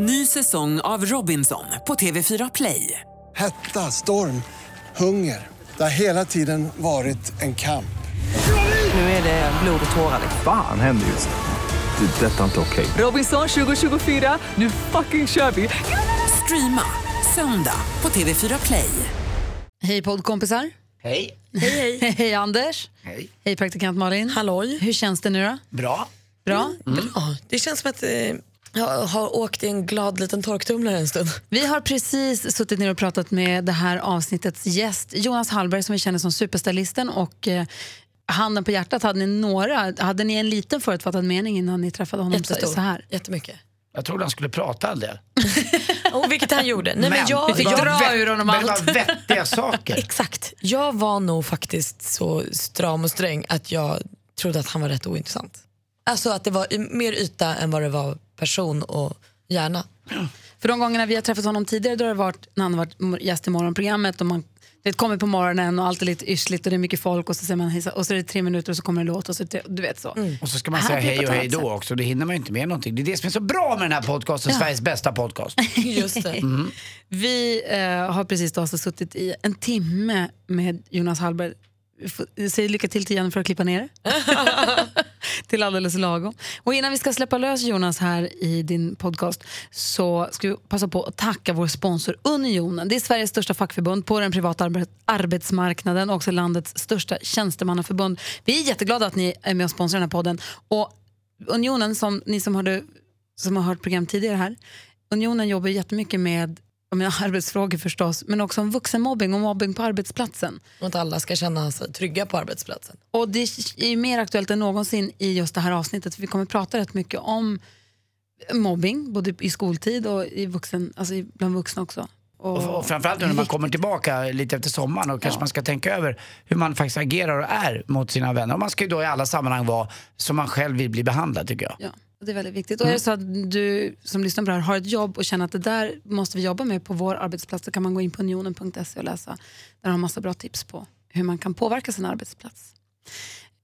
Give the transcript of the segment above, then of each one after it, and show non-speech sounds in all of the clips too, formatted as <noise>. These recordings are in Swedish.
Ny säsong av Robinson på TV4 Play. Hetta, storm, hunger. Det har hela tiden varit en kamp. Nu är det blod och tårar. Fan händer just nu. Det. är Detta är inte okej. Robinson 2024, nu fucking kör vi! Streama söndag på TV4 Play. Hej poddkompisar. Hej. Hej, hej. <laughs> hej Anders. Hej. Hej praktikant Malin. Halloj. Hur känns det nu då? Bra. Bra? Ja, det känns som att eh, jag har åkt i en glad liten torktumlare en stund. Vi har precis suttit ner och pratat med det här avsnittets gäst Jonas Hallberg som vi känner som superstylisten och eh, handen på hjärtat, hade ni några, hade ni en liten förutfattad mening innan ni träffade honom Jättestor. så här? Jättemycket. Jag trodde han skulle prata en del. <laughs> Och vilket han gjorde. Nej, men jag, Vi fick jag, dra ur honom men det allt. var vettiga saker. <laughs> Exakt. Jag var nog faktiskt så stram och sträng att jag trodde att han var rätt ointressant. Alltså att det var mer yta än vad det var person och hjärna. För de gångerna vi har träffat honom tidigare då har det varit när han har varit gäst i morgonprogrammet och man det kommer på morgonen och allt är lite yrsligt och det är mycket folk och så säger man hejsa och så är det tre minuter och så kommer en låt och så du vet så. Och så ska man Här säga hej och hej då också. Det hinner man ju inte med någonting. Det är det som är så bra med den här podcasten, Sveriges bästa podcast. <laughs> Just det. Vi eh, har precis då alltså suttit i en timme med Jonas Hallberg. Säg lycka till till Jenny för att klippa ner det. <laughs> till alldeles lagom. Och innan vi ska släppa lös Jonas här i din podcast så ska vi passa på att tacka vår sponsor Unionen. Det är Sveriges största fackförbund på den privata arbetsmarknaden och också landets största tjänstemannaförbund. Vi är jätteglada att ni är med och sponsrar den här podden. Och Unionen, som ni som, hörde, som har hört program tidigare här, Unionen jobbar jättemycket med jag menar, arbetsfrågor förstås, men också om vuxenmobbing och mobbing på arbetsplatsen. Och att alla ska känna sig trygga på arbetsplatsen. Och det är ju mer aktuellt än någonsin i just det här avsnittet. Vi kommer prata rätt mycket om mobbing, både i skoltid och i vuxen, alltså i- bland vuxna också. Och, och framförallt när man kommer tillbaka lite efter sommaren och kanske man ska tänka över hur man faktiskt agerar och är mot sina vänner. Och man ska ju då i alla sammanhang vara som man själv vill bli behandlad tycker jag. Ja, det är väldigt viktigt. Och är det så att du som lyssnar på det här har ett jobb och känner att det där måste vi jobba med på vår arbetsplats så kan man gå in på unionen.se och läsa. Där har massa bra tips på hur man kan påverka sin arbetsplats.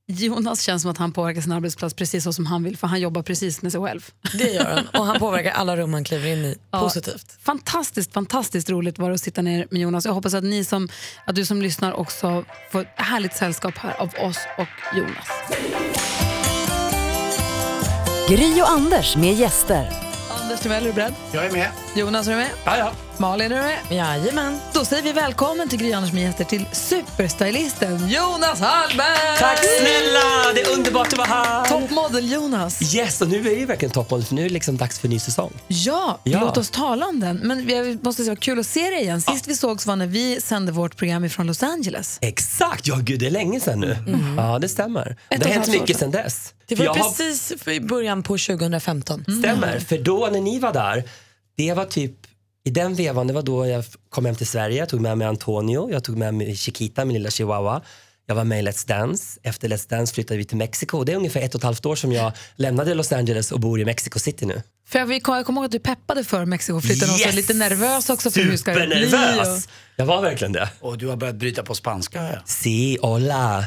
Jonas känns som att han påverkar sin arbetsplats precis så som han vill för han jobbar precis med sig själv. Det gör han. Och han påverkar alla rum han kliver in i <laughs> Ja. positivt. Fantastiskt, fantastiskt roligt var det att sitta ner med Jonas. Jag hoppas att, ni som, att du som lyssnar också får ett härligt sällskap här av oss och Jonas. Gry och Anders med gäster. Anders Timell, är du beredd? Jag är med. Jonas, är du med? Ja, ja. Malin, är du med? Jajamän. Då säger vi välkommen till Gry Anders med gäster till superstylisten Jonas Hallberg! Tack snälla! Det är underbart att vara här. Toppmodell Jonas. Yes, och nu är det verkligen toppmodell för nu är det liksom dags för ny säsong. Ja, Ja. låt oss tala om den. Men vi måste säga kul att se dig igen. Sist vi sågs var när vi sände vårt program ifrån Los Angeles. Exakt! Ja, gud, det är länge sedan nu. Ja, det stämmer. Ett det har hänt mycket sedan. dess. Det var jag har- precis i början på 2015. Stämmer, för då när ni var där, det var typ i den vevan, det var då jag kom hem till Sverige, jag tog med mig Antonio, jag tog med mig Chiquita, min lilla chihuahua. Jag var med i Let's Dance. Efter Let's Dance flyttade vi till Mexiko. Det är ungefär ett och ett halvt år som jag lämnade Los Angeles och bor i Mexico City nu. För jag, jag kommer ihåg att du peppade för Mexikoflytten och så Yes! lite nervös också för hur ska det bli. Supernervös! Jag var verkligen det. Och du har börjat bryta på spanska jag. Sí, hola.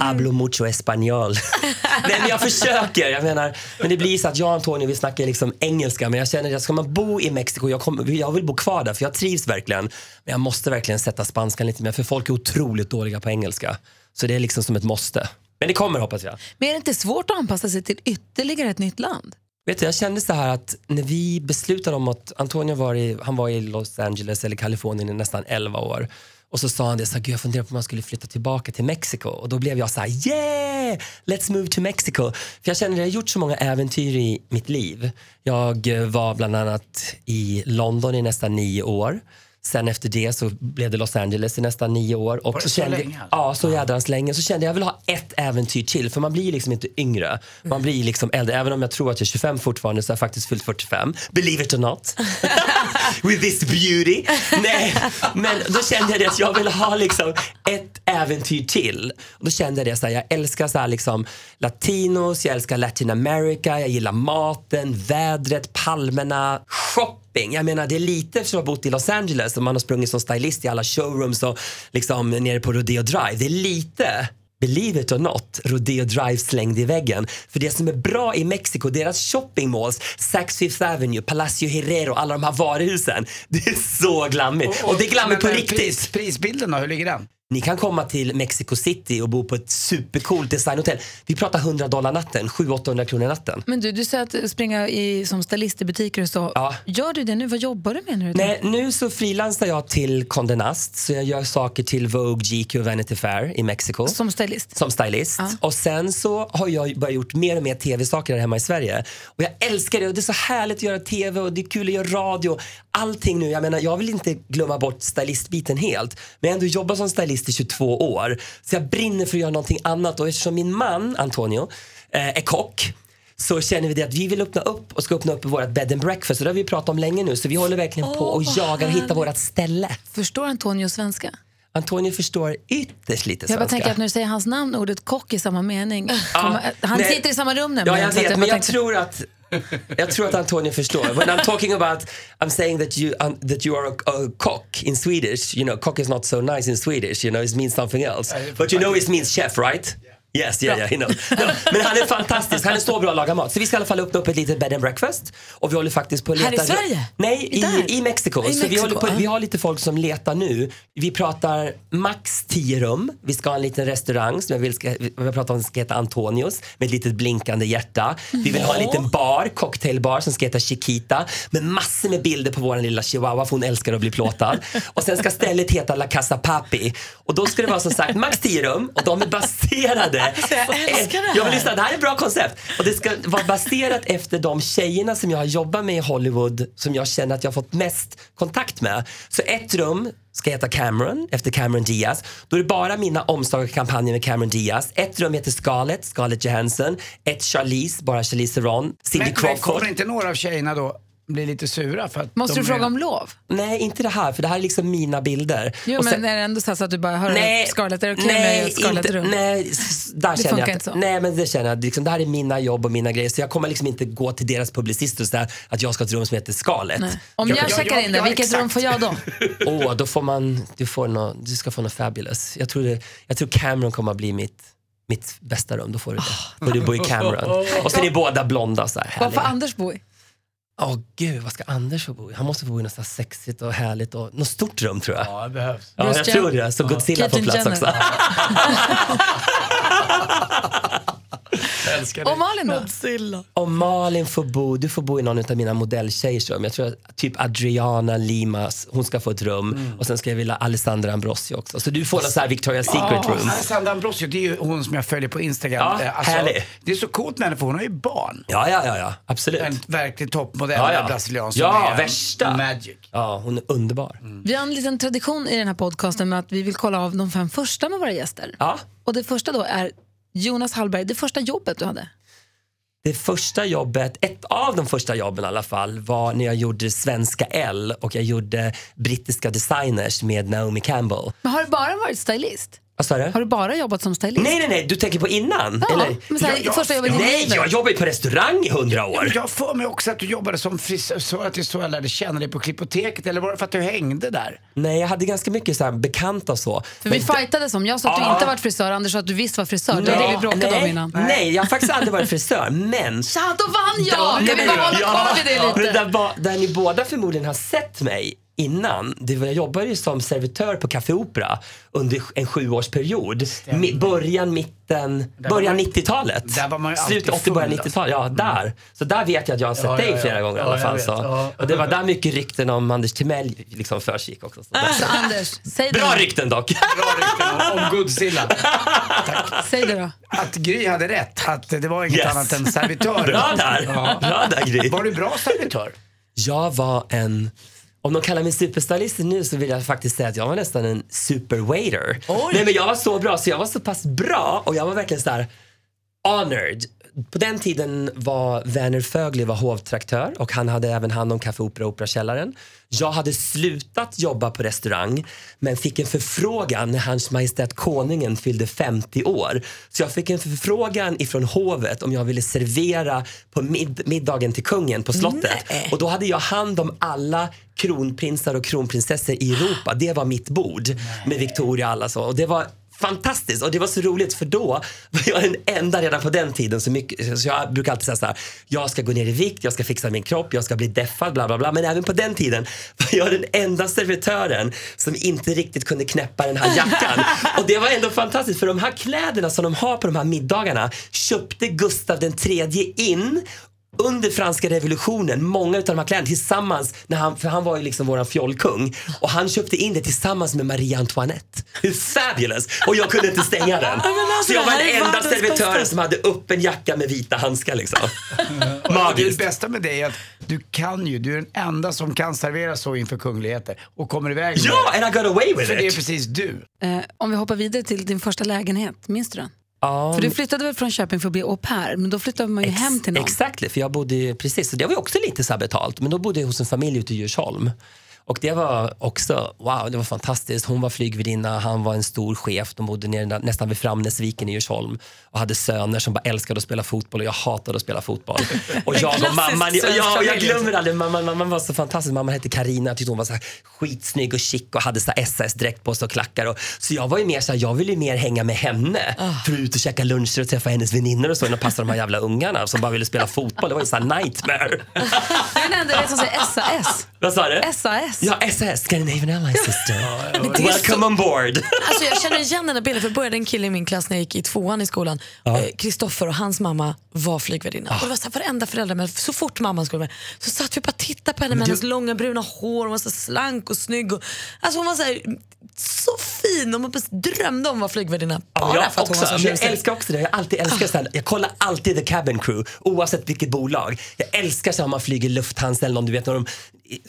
Hablo mucho español. <laughs> Nej, men jag försöker. Jag menar, men det blir så att jag och Antonio vi snackar liksom engelska men jag känner att ska man bo i Mexiko, jag, kommer- jag vill bo kvar där för jag trivs verkligen. Men jag måste verkligen sätta spanskan lite mer för folk är otroligt dåliga på engelska. Så det är liksom som ett måste. Men det kommer hoppas jag. Men är det inte svårt att anpassa sig till ytterligare ett nytt land? Vet du, jag kände så här att när vi beslutade om att Antonio var i, han var i Los Angeles eller Kalifornien i nästan 11 år. Och så sa han det, så här, Gud, jag funderar på om man skulle flytta tillbaka till Mexiko. Och då blev jag så här, yeah! Let's move to Mexico. För jag känner att jag har gjort så många äventyr i mitt liv. Jag var bland annat i London i nästan nio år. Sen efter det så blev det Los Angeles i nästan nio år. Och Var så så kände, länge alltså? Ja, så jädrans länge. Så kände jag, jag vill ha ett äventyr till. För man blir liksom inte yngre. Man blir liksom äldre. Även om jag tror att jag är 25 fortfarande så har jag faktiskt fyllt 45. Believe it or not. <laughs> With this beauty. Nej, men då kände jag att jag vill ha liksom ett äventyr till. Och då kände jag det så här, jag älskar så liksom latinos, jag älskar Latin America, jag gillar maten, vädret, palmerna, shopping. Jag menar det är lite som att ha bott i Los Angeles och man har sprungit som stylist i alla showrooms och liksom nere på Rodeo Drive. Det är lite Believe it or not, Rodeo Drive slängde i väggen. För det som är bra i Mexiko, deras shopping malls, Saks Fifth Avenue, Palacio Herrero, alla de här varuhusen. <laughs> Det är så glammigt. Och, det är glammigt på men, riktigt. Pris, prisbilden då, hur ligger den? Ni kan komma till Mexico City och bo på ett supercoolt designhotell. Vi pratar 100 dollar natten, 700-800 kronor natten. Men du, du säger att springa i, som stylist i butiker och så. Ja. Gör du det nu? Vad jobbar du med nu? Nej, nu så frilansar jag till Condé Nast, så jag gör saker till Vogue, GQ och Vanity Fair i Mexiko. Som stylist? som stylist. Och sen så har jag börjat gjort mer och mer tv-saker här hemma i Sverige. Och jag älskar det och det är så härligt att göra tv och det är kul att göra radio. Allting nu, jag menar jag vill inte glömma bort stylistbiten helt. Men jag ändå jobbat som stylist i 22 år. Så jag brinner för att göra någonting annat och eftersom min man Antonio eh, är kock så känner vi det att vi vill öppna upp och ska öppna upp vårt bed and breakfast och det har vi pratat om länge nu så vi håller verkligen på och jagar och hittar vårt ställe. Förstår Antonio svenska? Antonio förstår ytterst lite Jag bara svenska. tänker att när du säger hans namn och ordet kock i samma mening. Ja, han nej. sitter i samma rum Ja, nämligen. jag så att vet, men jag tänkte- tror att jag tror att Antonio förstår. When I'm talking about, I'm saying that you um, that you are a, a cock in Swedish. You know, cock is not so nice in Swedish. You know, it means something else. But you know, it means chef, right? Yes, yeah, yeah, knows. No, men han är <laughs> fantastisk, han är så bra att laga mat. Så vi ska i alla fall öppna upp ett litet bed and breakfast. Och vi håller faktiskt på att Här leta... i Sverige? Nej, i, i Mexiko. I så vi, Mexiko, håller på, vi har lite folk som letar nu. Vi pratar max 10 rum. Vi ska ha en liten restaurang som jag vill ska, vi har pratat om ska heta Antonios med ett litet blinkande hjärta. Vi vill ha en liten bar, cocktailbar som ska heta Chiquita med massor med bilder på vår lilla chihuahua för hon älskar att bli plåtad. <laughs> Och sen ska stället heta La Casa Papi. Och då ska det vara som sagt max 10 rum och de är baserade. jag älskar det här. Jag vill lyssna, det här är ett bra koncept. Och det ska vara baserat efter de tjejerna som jag har jobbat med i Hollywood som jag känner att jag har fått mest kontakt med. Så ett rum ska heta Cameron efter Cameron Diaz. Då är det bara mina omslag och kampanjer med Cameron Diaz. Ett rum heter Scarlett, Scarlett Johansson. Ett Charlize, bara Charlize Theron. Cindy Men, men Crawford. kommer inte några av tjejerna då bli lite sura? För att Måste du fråga är- om lov? Nej, inte det här, för det här är liksom mina bilder. Jo, Och men sen- är det ändå så att du bara hör Scarlett, är det okej nej, med Scarlett inte, nej, där Det känner jag inte så. Nej, men det känner jag. Liksom, det här är mina jobb och mina grejer. Så jag kommer liksom inte gå till deras publicister och säga att jag ska ha ett rum som heter Scarlett. Nej. Om jag, Ja, ja, checkar ja, in där, ja, vilket exakt. rum får jag då? <laughs> Åh, då får man, du, får nå, du ska få något fabulous. Jag tror, det, jag tror Cameron kommer att bli mitt, mitt bästa rum. Då får du det. Får du bo i Cameron. <laughs> Och så är ni båda blonda. Så här, Vad får. Anders bo i? Åh gud, vad ska Anders få bo i? Han måste få bo i något så här sexigt och härligt och något stort rum tror jag. Ja, det behövs. Ja, Bruce jag tror det. Så Godzilla får Caitlyn plats också. <laughs> <laughs> Älskar det. Och Malin då? Godzilla. Och Malin får bo, du får bo i någon av mina modelltjejers rum. Jag tror att typ Adriana Limas, hon ska få ett rum. Mm. Och sen ska jag vilja Alessandra Ambrosio också. Så du får någon så här Victoria's Secret room. Alessandra Ambrosio, det är ju hon som jag följer på Instagram. Ja, Eh, härlig. det är så coolt med henne för hon har ju barn. Ja, ja, ja, ja. absolut. En verklig toppmodell, Ja, ja. brasiliansk. Ja, är värsta. Magic. Ja, hon är underbar. Vi har en liten tradition i den här podcasten med att vi vill kolla av de fem första med våra gäster. Ja. Och det första då är Jonas Hallberg, det första jobbet du hade. Det första jobbet, ett av de första jobben i alla fall, var när jag gjorde Svenska L och jag gjorde brittiska designers med Naomi Campbell. Men har du bara varit stylist? Har du bara jobbat som stylist? Nej, nej, nej, du tänker på innan? Ja, eller? men så här, Ja, ja. första jobbet Nej, jag jobbade på restaurang i hundra Ja, år. men Jag för mig också att du jobbade som frisör, så att det är så jag lärde känna dig på Klippoteket. Eller var det för att du hängde där? Nej, jag hade ganska mycket så här bekanta så. För vi Men- fightades om, jag sa att du inte varit frisör, Anders sa att du visst var frisör. Det var det vi bråkade nej, om innan. Nej, jag har faktiskt aldrig varit frisör, men... <laughs> Ja, då vann jag! Kan vi bara hålla kvar vid det lite? där ni båda förmodligen har sett mig innan, det var, jag jobbade ju som servitör på Café Opera under en sjuårsperiod. Mi, början, mitten, Där början man- 90-talet. där var man ju Slutet alltid 80, början full, alltså. 90-tal. Ja, där. Så där vet jag att jag har sett Ja, dig ja, ja. flera gånger i alla fall. Så. Ja. Och det var där mycket rykten om Anders Timell liksom försiggick också. Så där. Så Anders, säg det, Bra då. rykten dock. Bra rykten om, Godzilla. säg det då. Att Gry hade rätt, att det var inget Yes. annat än servitör. Bra där. Ja. Bra där Gry. Var du bra servitör? Jag var en... Om de kallar mig superstylist nu så vill jag faktiskt säga att jag var nästan en superwaiter. Nej men jag var så bra så jag var så pass bra och jag var verkligen så här honored. På den tiden var Werner Fögli var hovtraktör och han hade även hand om Café Opera och Operakällaren. Jag hade slutat jobba på restaurang men fick en förfrågan när Hans Majestät Konungen fyllde 50 år. Så jag fick en förfrågan ifrån hovet om jag ville servera på mid- middagen till kungen på slottet. Och då hade jag hand om alla kronprinsar och kronprinsessor i Europa. Det var mitt bord med Victoria och alla så. Och det var fantastiskt och det var så roligt för då var jag den enda redan på den tiden så mycket, så jag brukar alltid säga så här, jag ska gå ner i vikt, jag ska fixa min kropp, jag ska bli deffad, bla bla bla. Men även på den tiden var jag den enda servitören som inte riktigt kunde knäppa den här jackan. och det var ändå fantastiskt för de här kläderna som de har på de här middagarna köpte Gustav den tredje in under franska revolutionen, många av de här kläderna tillsammans, när han, för han var ju liksom våran fjollkung och han köpte in det tillsammans med Marie Antoinette. Hur fabulous! Och jag kunde inte stänga den. alltså, Så jag var den enda servitören som hade upp en jacka med vita handskar liksom. <laughs> Magiskt. Det bästa med dig är att du kan ju, du är den enda som kan servera så inför kungligheter och kommer iväg med Ja, det. and I got away with För det är it. precis du. Eh, om vi hoppar vidare till din första lägenhet, minns du den? Ja, För du flyttade väl från Köping för att bli au pair, men då flyttade man ju hem till någon. Exakt, för jag bodde precis, så det var ju också lite så betalt, men då bodde jag hos en familj ute i Djursholm. Och det var också, wow, det var fantastiskt. Hon var flygvärdinna, han var en stor chef. De bodde nere, nä- nästan vid Framnäsviken i Djursholm och hade söner som bara älskade att spela fotboll och jag hatade att spela fotboll. Och jag och <laughs> mamman, ja, och jag glömmer aldrig, mamman, mamman var så fantastisk. Mamman hette Karina, jag tyckte hon var så här skitsnygg och chic och hade så SAS-dräkt på sig och klackar. Och, så jag var ju mer så här, jag ville mer hänga med henne för att ut och käka luncher och träffa hennes väninnor och så än att passa de här jävla ungarna som bara ville spela fotboll. Det var ju så här nightmare. <laughs> Jag är den enda som säger SAS. Vad sa du? SAS. Ja, SS, Scandinavian Airlines Sister. det Welcome on board. Alltså jag känner igen den här bilden för jag började en kille i min klass när jag gick i tvåan i skolan. Eh, Kristoffer och hans mamma var flygvärdinna. Och det var så här, varenda förälder, men så fort mamman skulle med så satt vi bara och tittade på henne med hennes långa bruna hår. Hon var så slank och snygg. Och, alltså hon var så, här, så fin och man drömde om att vara flygvärdinna. Bara Ja, för att hon också, var så men jag älskar också det. Jag alltid älskat såhär, jag kollar alltid The Cabin Crew oavsett vilket bolag. Jag älskar så här, om man flyger Lufthansa eller någon, du vet när de,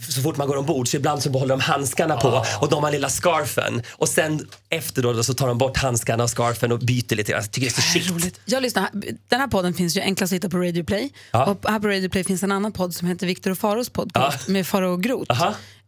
så fort man går ombord så ibland så behåller de handskarna på och de har lilla scarfen och sen efter då, så tar de bort handskarna och scarfen och byter lite. Jag tycker det är så chict. Jag lyssnar, den här podden finns ju enklast att hitta på Radio Play. Ja. Och här på Radio Play finns en annan podd som heter Viktor och Faros podcast med Faro och Groth.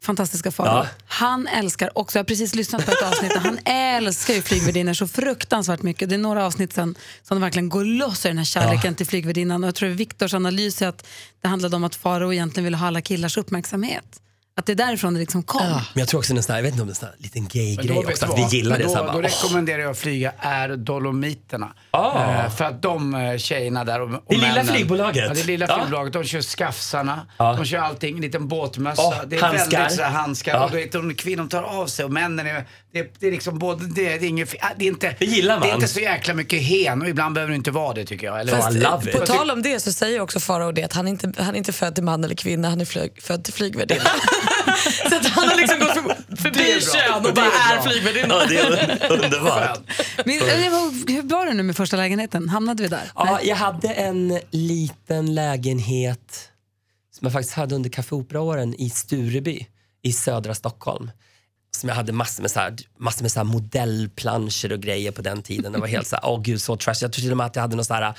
Fantastiska Faro. Ja. Han älskar också, jag har precis lyssnat på ett avsnitt, och han <laughs> älskar ju flygvärdinnor så fruktansvärt mycket. Det är några avsnitt sen som de verkligen går loss i den här kärleken till flygvärdinnan. Och jag tror Viktors analys är att det handlade om att Faro egentligen ville ha alla killars uppmärksamhet. Att det är därifrån det liksom kom. Men jag tror också en sån här, jag vet inte om det är en sån här liten gay-grej då, också, att vi gillar det. Då, Så här, då bara, åh. rekommenderar jag att flyga är Dolomiterna. Ah. Eh, för att de eh, tjejerna där och, och Det lilla männen- flygbolaget. Ja, det lilla Ja. flygbolaget. De kör skafsarna, Ja. de kör allting, en liten båtmössa. Åh, det är handskar. väldigt så här, handskar. Ja. Och du vet, de kvinnor tar av sig och männen är, det, det är liksom både, det, det är inget, ah, det är inte, Det gillar man. Det är inte så jäkla mycket hen och ibland behöver det inte vara det tycker jag. Eller? Fast- I love it. På tal om det så säger också Farao det att han inte han är inte född till man eller kvinna, han är flyg, född till flygvärdinna. <laughs> så att han har liksom gått för, förbi kön och bara är flygvärdinna. Ja, det är underbart. Men, eh, hur var det nu med första lägenheten? Hamnade vi där? Ja, jag hade en liten lägenhet som jag faktiskt hade under Café Opera-åren i Stureby i södra Stockholm. Som jag hade massor med, så här, massor med så modellplanscher och grejer på den tiden. Det var helt så här, åh gud så trash. Jag tror till och med att jag hade någon så här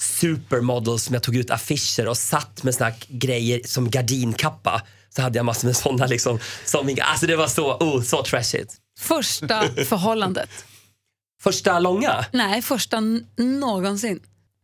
supermodel som jag tog ut affischer och satt med såna grejer som gardinkappa. Så hade jag massor med såna liksom. Som, alltså det var så, oh, så trashigt. Första förhållandet? Första långa? Nej, första någonsin.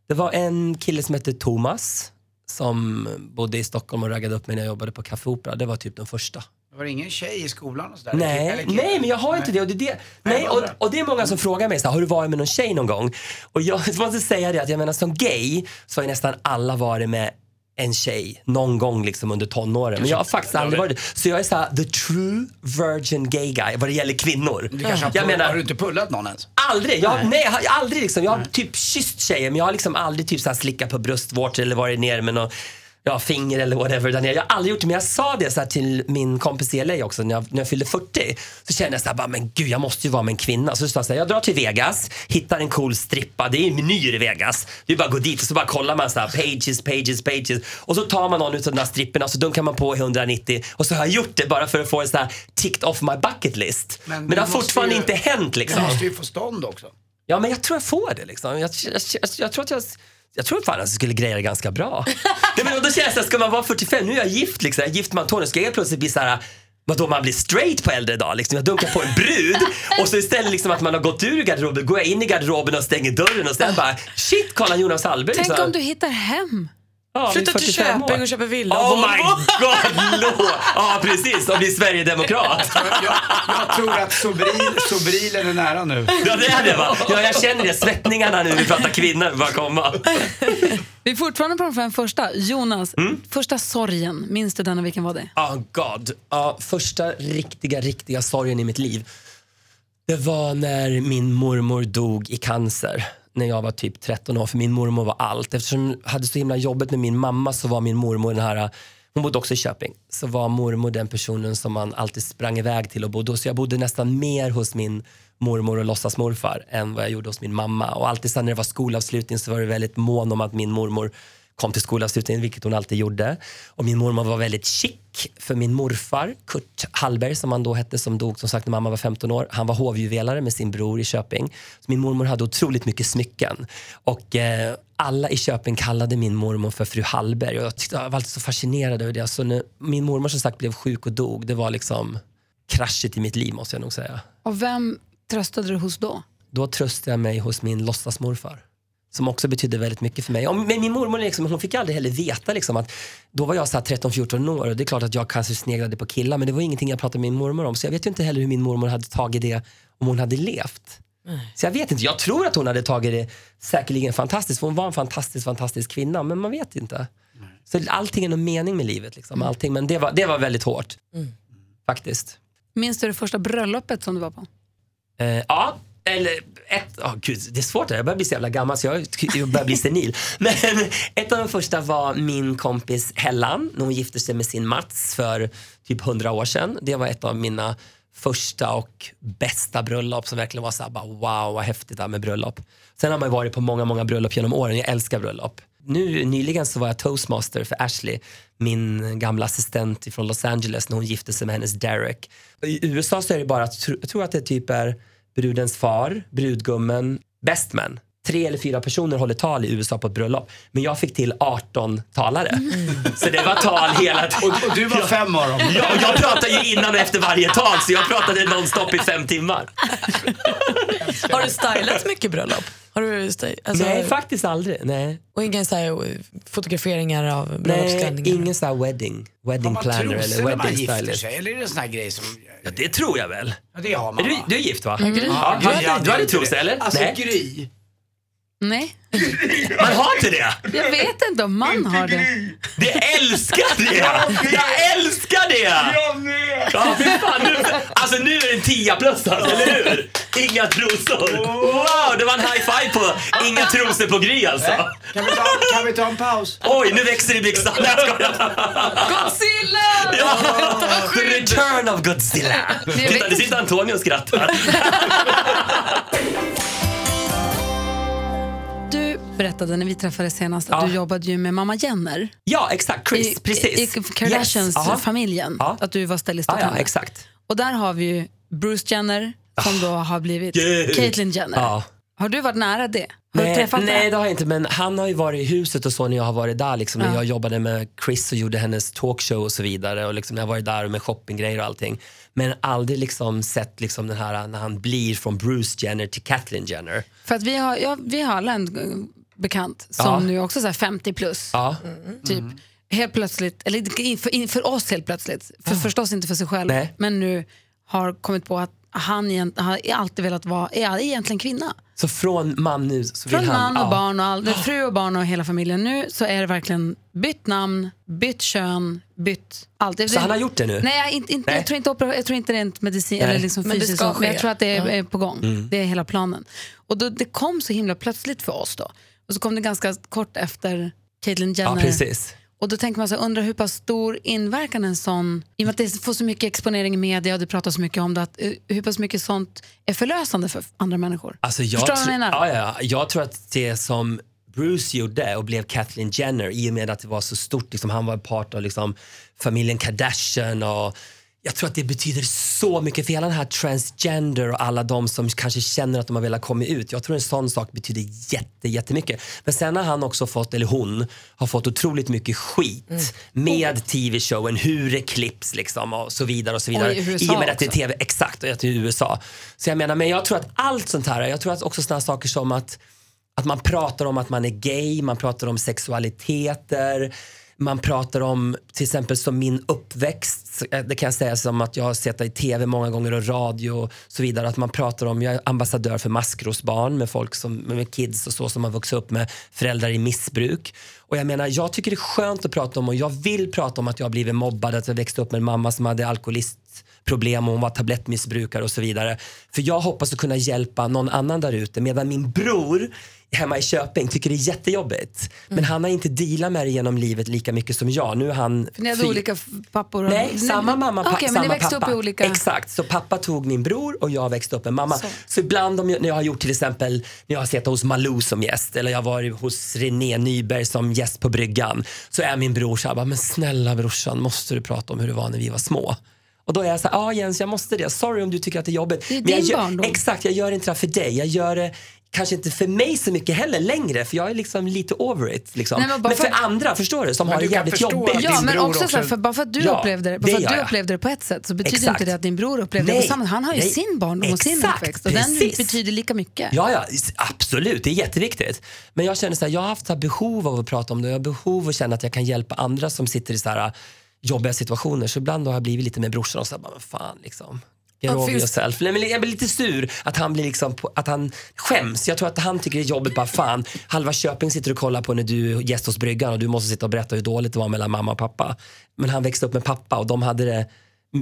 Det var en kille som hette Thomas som bodde i Stockholm och raggade upp mig när jag jobbade på Café Opera. Det var typ den första. Var det ingen tjej i skolan och sådär? Nej, Eller nej men jag har inte det. Och det, är det. Nej, och, och det är många som frågar mig så har du varit med någon tjej någon gång? Och jag <laughs> måste säga det att jag menar som gay så har ju nästan alla varit med en tjej någon gång liksom under tonåren. Men jag har faktiskt aldrig varit. Så jag är så här, the true virgin gay guy vad det gäller kvinnor. Du kanske har, jag menar, har du inte pullat någon ens? Aldrig! Jag, nej. jag har aldrig liksom, jag har typ kysst tjejer men jag har liksom aldrig typ så här slickat på bröstvårtor eller varit ner med någon ja, finger eller whatever där nere. Jag har aldrig gjort det men jag sa det så till min kompis i LA också när jag, när jag fyllde 40. Så kände jag så här, bara, men gud jag måste ju vara med en kvinna. Så sa jag så här, jag drar till Vegas, hittar en cool strippa, det är menyer i Vegas. Du bara går dit och så bara kollar man så här, pages, pages, pages. Och så tar man någon av de där stripporna så dunkar man på i 190 och så har jag gjort det bara för att få en så här ticked off my bucket list. Men, Men det du har fortfarande ju- inte hänt Du liksom. måste ju få stånd också. Ja, men jag tror jag får det. Liksom. Jag, jag, jag tror att jag... Jag tror fan att jag skulle greja det ganska bra. <laughs> Nej, men då känns det, ska man vara 45, nu är jag gift liksom, jag är gift med Antonio, ska jag plötsligt bli så här Vadå man blir straight på äldre dag? Liksom. Jag dunkar på en brud <laughs> och så istället liksom att man har gått ur garderoben går jag in i garderoben och stänger dörren och sen bara shit kolla Jonas Hallberg. Tänk liksom. om du hittar hem. Ja, Flytta till 45 år. Köping och köpa villa. Oh my <laughs> god! Lo- Ja, precis. Och bli Sverigedemokrat. Jag, jag tror att Sobril, Sobrilen är nära nu. Ja, det är det va? Ja, jag känner det. Svettningarna nu vi pratar kvinnor bara komma. Vi är fortfarande på de fem första. Jonas, första sorgen, minns du den och vilken var det? Oh god. Ja, första riktiga, riktiga sorgen i mitt liv. Det var när min mormor dog i cancer. När jag var typ 13 år. För min mormor var allt. Eftersom jag hade så himla jobbet med min mamma så var min mormor den här hon bodde också i Köping. Så var mormor den personen som man alltid sprang iväg till och bodde hos. Så jag bodde nästan mer hos min mormor och låtsasmorfar än vad jag gjorde hos min mamma. Och alltid sen när det var skolavslutning så var det väldigt mån om att min mormor kom till skolavslutningen, vilket hon alltid gjorde. Och min mormor var väldigt chic, för min morfar, Kurt Hallberg, som han då hette, som dog som sagt när mamma var 15 år, han var hovjuvelare med sin bror i Köping. Så min mormor hade otroligt mycket smycken. Och eh, alla i Köping kallade min mormor för fru Hallberg. Och jag, tyckte, jag var alltid så fascinerad över det. Så när min mormor som sagt blev sjuk och dog, det var liksom kraschet i mitt liv måste jag nog säga. Och vem tröstade du hos då? Då tröstade jag mig hos min låtsasmorfar. Som också betydde väldigt mycket för mig. Och, men min mormor liksom, hon fick aldrig heller veta liksom, att då var jag så här 13-14 år och det är klart att jag kanske sneglade på killar men det var ingenting jag pratade med min mormor om. Så jag vet ju inte heller hur min mormor hade tagit det om hon hade levt. Så jag vet inte. Jag tror att hon hade tagit det säkerligen fantastiskt. För hon var en fantastisk, fantastisk kvinna. Men man vet inte. Så allting är någon mening med livet. Liksom. Allting. Men det var, det var väldigt hårt. Faktiskt. Minns du det första bröllopet som du var på? Eh, ja, eller ett, oh, gud, det är svårt, jag börjar bli så jävla gammal så jag, jag börjar bli senil. <laughs> Men ett av de första var min kompis Hellan när hon gifte sig med sin Mats för typ 100 år sedan. Det var ett av mina första och bästa bröllop som verkligen var så här, bara, wow vad häftigt det här med bröllop. Sen har man ju varit på många, många bröllop genom åren. Jag älskar bröllop. Nu nyligen så var jag toastmaster för Ashley, min gamla assistent från Los Angeles när hon gifte sig med hennes Derek. I USA så är det bara, jag tror att det typ är brudens far, brudgummen, best man. Tre eller fyra personer håller tal i USA på ett bröllop. Men jag fick till 18 talare. Så det var tal hela <laughs> tiden. Och du var fem av dem. Ja, och jag pratade ju innan och efter varje tal så jag pratade nonstop i fem timmar. Har du stylat mycket bröllop? Har du alltså, Nej, faktiskt aldrig. Nej, och inga så här, eh, fotograferingar av Nej bröllopsklänningar? ingen sån här wedding, wedding man planner eller när man wedding gifter sig? Eller är det en sån här grej som... Ja, det tror jag väl. Ja, det har Är man du, va? du är gift va? Ja, Ja, du, hade, du hade trosor eller? Alltså Nej, Gry. Nej, <laughs> man har inte det. jag vet inte om man har det. Det älskar det! Jag älskar det! Jag med! Ja, fan, nu, alltså nu är det en tia plus alltså, eller hur? Inga trosor. Wow, det var en high five på inga trosor på Gry alltså. Kan vi, ta, kan vi ta en paus? Oj, nu växer det i byxan. Nej, jag skojar. Godzilla! Ja, the return of Godzilla. jag Titta, det sitter Antonio och skrattar. <laughs> Du berättade när vi träffades senast att Ja. du jobbade ju med mamma Jenner Ja, exakt. Chris, i, precis. i Kardashians-familjen. Ja. Att du var stylist åt Ja, ja, henne. exakt. Och där har vi ju Bruce Jenner som då har blivit Gud. Caitlyn Jenner. Ja. Har du varit nära det? Har du Nej, träffat nej det? det har jag inte men han har ju varit i huset och så när jag har varit där liksom, när Ja. jag jobbade med Chris och gjorde hennes talkshow och så vidare och liksom, jag har varit där med shoppinggrejer och allting. Men aldrig liksom sett liksom den här när han blir från Bruce Jenner till Kathleen Jenner. För att vi har, ja, vi har alla en bekant som Ja. nu är också så här 50 plus. Ja. Typ. Helt plötsligt, eller inte- för, in- för oss helt plötsligt, för förstås inte för sig själv, Nej. men nu har kommit på att han egent, har alltid velat vara, är egentligen kvinna. Så från man nu så vill Från han... man och ja. barn och all, fru och barn och hela familjen. Nu så är det verkligen bytt namn, bytt kön, bytt allt. Så han har gjort det nu? Nej, jag, inte, inte, Nej. jag, tror inte opera, jag tror inte rent medicin Nej. eller liksom Men det fysiskt, ska så, men jag tror att det är, Ja. är på gång. Mm. Det är hela planen. Och då, det kom så himla plötsligt för oss då. Och så kom det ganska kort efter Caitlyn Ja, Jenner. precis. Och då tänker man så här, undrar hur pass stor inverkan en sån, i och med att det får så mycket exponering i media och det pratas så mycket om det, att, eh, hur pass mycket sånt är förlösande för andra människor. Alltså jag, Förstår du vad jag menar? Ja, ja, jag tror att det som Bruce gjorde och blev Kathleen Jenner i och med att det var så stort, liksom, han var part av liksom, familjen Kardashian och jag tror att det betyder så mycket för hela den här transgender och alla de som kanske känner att de har velat komma ut. Jag tror en sån sak betyder jätte, jättemycket. Men sen har han också fått, eller hon, har fått otroligt mycket skit Mm. med tv-showen, hur det klipps liksom och så vidare och så vidare. i USA och med att det är tv, exakt, och i USA. Så jag menar, men jag tror att allt sånt här, jag tror att också såna saker som att Att man pratar om att man är gay, man pratar om sexualiteter, man pratar om till exempel som min uppväxt. Eh, det kan jag säga som att jag har sett det i tv många gånger och radio och så vidare. Att man pratar om, jag är ambassadör för maskrosbarn med folk som, med kids och så som har vuxit upp med föräldrar i missbruk. Och jag menar, jag tycker det är skönt att prata om och jag vill prata om att jag har blivit mobbad, att jag växte upp med en mamma som hade alkoholist alkoholistproblem och hon var tablettmissbrukare och så vidare. För jag hoppas att kunna hjälpa någon annan där ute medan min bror hemma i Köping tycker det är jättejobbigt. Men han har inte dealat med det genom livet lika mycket som jag. Nu är han För ni hade fy- olika pappor? och- Nej, samma mamma pa- men samma ni växte pappa. upp i olika... Exakt, så pappa tog min bror och jag växte upp med mamma. Så, Så. ibland om jag, när jag har gjort till exempel, när jag har suttit hos Malou som gäst eller jag har varit hos René Nyberg som gäst på bryggan så är min bror så här, men snälla brorsan måste du prata om hur det var när vi var små? Och då är jag så här, ja Jens jag måste det, sorry om du tycker att det är jobbigt. Det är Men jag din gör, barndom. Exakt, jag gör inte det för dig. Jag gör det kanske inte för mig så mycket heller längre för jag är liksom lite over it. Liksom. Nej, men men, för, för- andra, förstår du, som har det jävligt jobbigt. Ja, men bror också, så här, också- för bara för att du, Ja, upplevde, det, bara det för att du jag. upplevde det på ett sätt så betyder Exakt. inte det att din bror upplevde det Nej. på samma Han har ju Nej. sin barndom och sin Exakt, uppväxt och den precis. betyder lika mycket. Ja, ja, absolut. Det är jätteviktigt. Men jag känner så här, jag har haft så här behov av att prata om det. Jag har behov av att känna att jag kan hjälpa andra som sitter i så här jobbiga situationer. Så ibland har jag blivit lite med brorsan och så bara, men fan liksom. Get over yourself. Nej, men jag blir lite sur att han blir liksom, att han skäms. Jag tror att han tycker det är jobbigt bara fan. Halva Köping sitter och kollar på när du är gäst hos bryggan och du måste sitta och berätta hur dåligt det var mellan mamma och pappa. Men han växte upp med pappa och de hade det